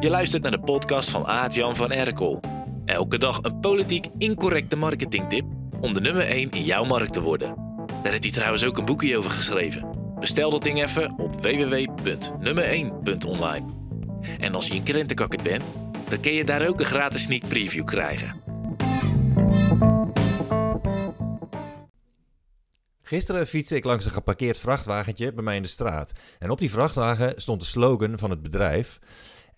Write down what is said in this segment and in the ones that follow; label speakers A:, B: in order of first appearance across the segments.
A: Je luistert naar de podcast van Aart-Jan van Erkel. Elke dag een politiek incorrecte marketingtip om de nummer 1 in jouw markt te worden. Daar heeft hij trouwens ook een boekje over geschreven. Bestel dat ding even op www.nummer1.online. En als je een krentenkakker bent, dan kun je daar ook een gratis sneak preview krijgen.
B: Gisteren fietste ik langs een geparkeerd vrachtwagentje bij mij in de straat. En op die vrachtwagen stond de slogan van het bedrijf.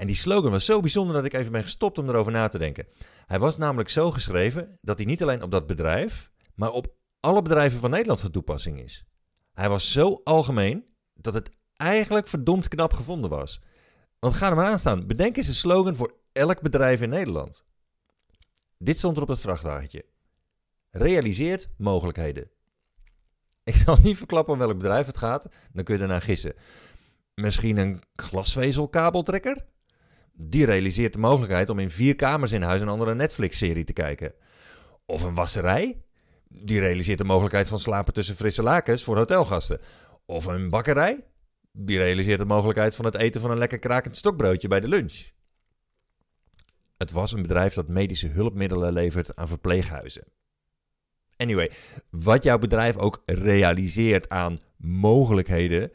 B: En die slogan was zo bijzonder dat ik even ben gestopt om erover na te denken. Hij was namelijk zo geschreven dat hij niet alleen op dat bedrijf, maar op alle bedrijven van Nederland van toepassing is. Hij was zo algemeen dat het eigenlijk verdomd knap gevonden was. Want ga er maar aan staan. Bedenk eens een slogan voor elk bedrijf in Nederland. Dit stond er op het vrachtwagentje. Realiseert mogelijkheden. Ik zal niet verklappen om welk bedrijf het gaat, dan kun je daarna gissen. Misschien een glasvezelkabeltrekker? Die realiseert de mogelijkheid om in vier kamers in huis een andere Netflix-serie te kijken. Of een wasserij? Die realiseert de mogelijkheid van slapen tussen frisse lakens voor hotelgasten. Of een bakkerij? Die realiseert de mogelijkheid van het eten van een lekker krakend stokbroodje bij de lunch. Het was een bedrijf dat medische hulpmiddelen levert aan verpleeghuizen. Anyway, wat jouw bedrijf ook realiseert aan mogelijkheden,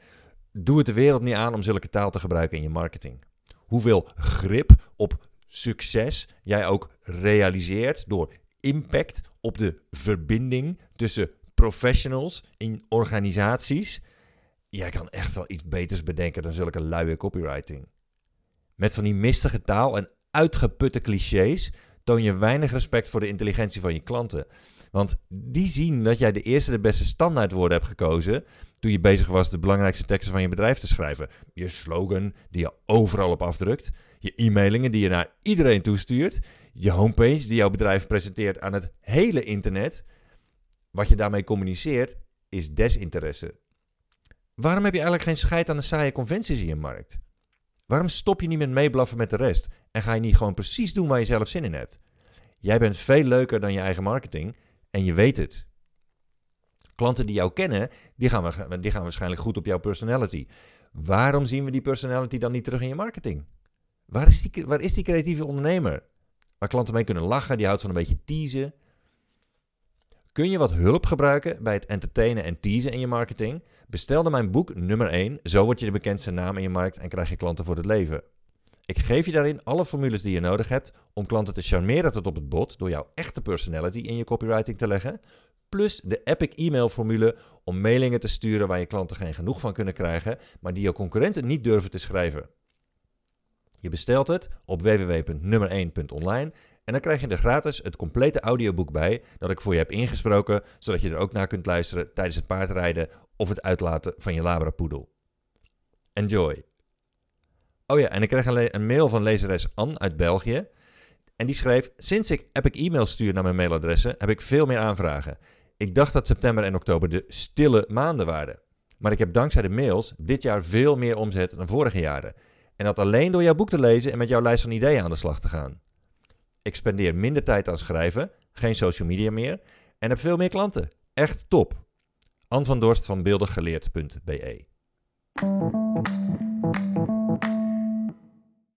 B: doe het de wereld niet aan om zulke taal te gebruiken in je marketing. Hoeveel grip op succes jij ook realiseert door impact op de verbinding tussen professionals in organisaties. Jij kan echt wel iets beters bedenken dan zulke luie copywriting. Met van die mistige taal en uitgeputte clichés toon je weinig respect voor de intelligentie van je klanten. Want die zien dat jij de eerste de beste standaardwoorden hebt gekozen toen je bezig was de belangrijkste teksten van je bedrijf te schrijven. Je slogan die je overal op afdrukt, je e-mailingen die je naar iedereen toestuurt, je homepage die jouw bedrijf presenteert aan het hele internet. Wat je daarmee communiceert is desinteresse. Waarom heb je eigenlijk geen scheid aan de saaie conventies in je markt? Waarom stop je niet met meeblaffen met de rest en ga je niet gewoon precies doen waar je zelf zin in hebt? Jij bent veel leuker dan je eigen marketing en je weet het. Klanten die jou kennen, die gaan, die gaan waarschijnlijk goed op jouw personality. Waarom zien we die personality dan niet terug in je marketing? Waar is die, waar is die creatieve ondernemer? Waar klanten mee kunnen lachen, die houdt van een beetje teasen. Kun je wat hulp gebruiken bij het entertainen en teasen in je marketing? Bestel dan mijn boek nummer 1. Zo word je de bekendste naam in je markt en krijg je klanten voor het leven. Ik geef je daarin alle formules die je nodig hebt om klanten te charmeren tot op het bot door jouw echte personality in je copywriting te leggen. Plus de Epic e-mail formule om mailingen te sturen waar je klanten geen genoeg van kunnen krijgen, maar die jouw concurrenten niet durven te schrijven. Je bestelt het op www.nummer1.online en dan krijg je er gratis het complete audioboek bij dat ik voor je heb ingesproken, zodat je er ook naar kunt luisteren tijdens het paardrijden of het uitlaten van je labrapoedel. Enjoy! Oh ja, en ik kreeg een, mail van lezeres Anne uit België. En die schreef: Sinds ik Epic e-mail stuur naar mijn mailadressen, heb ik veel meer aanvragen. Ik dacht dat september en oktober de stille maanden waren. Maar ik heb dankzij de mails dit jaar veel meer omzet dan vorige jaren. En dat alleen door jouw boek te lezen en met jouw lijst van ideeën aan de slag te gaan. Ik spendeer minder tijd aan schrijven, geen social media meer en heb veel meer klanten. Echt top. Anne van Dorst van beeldiggeleerd.be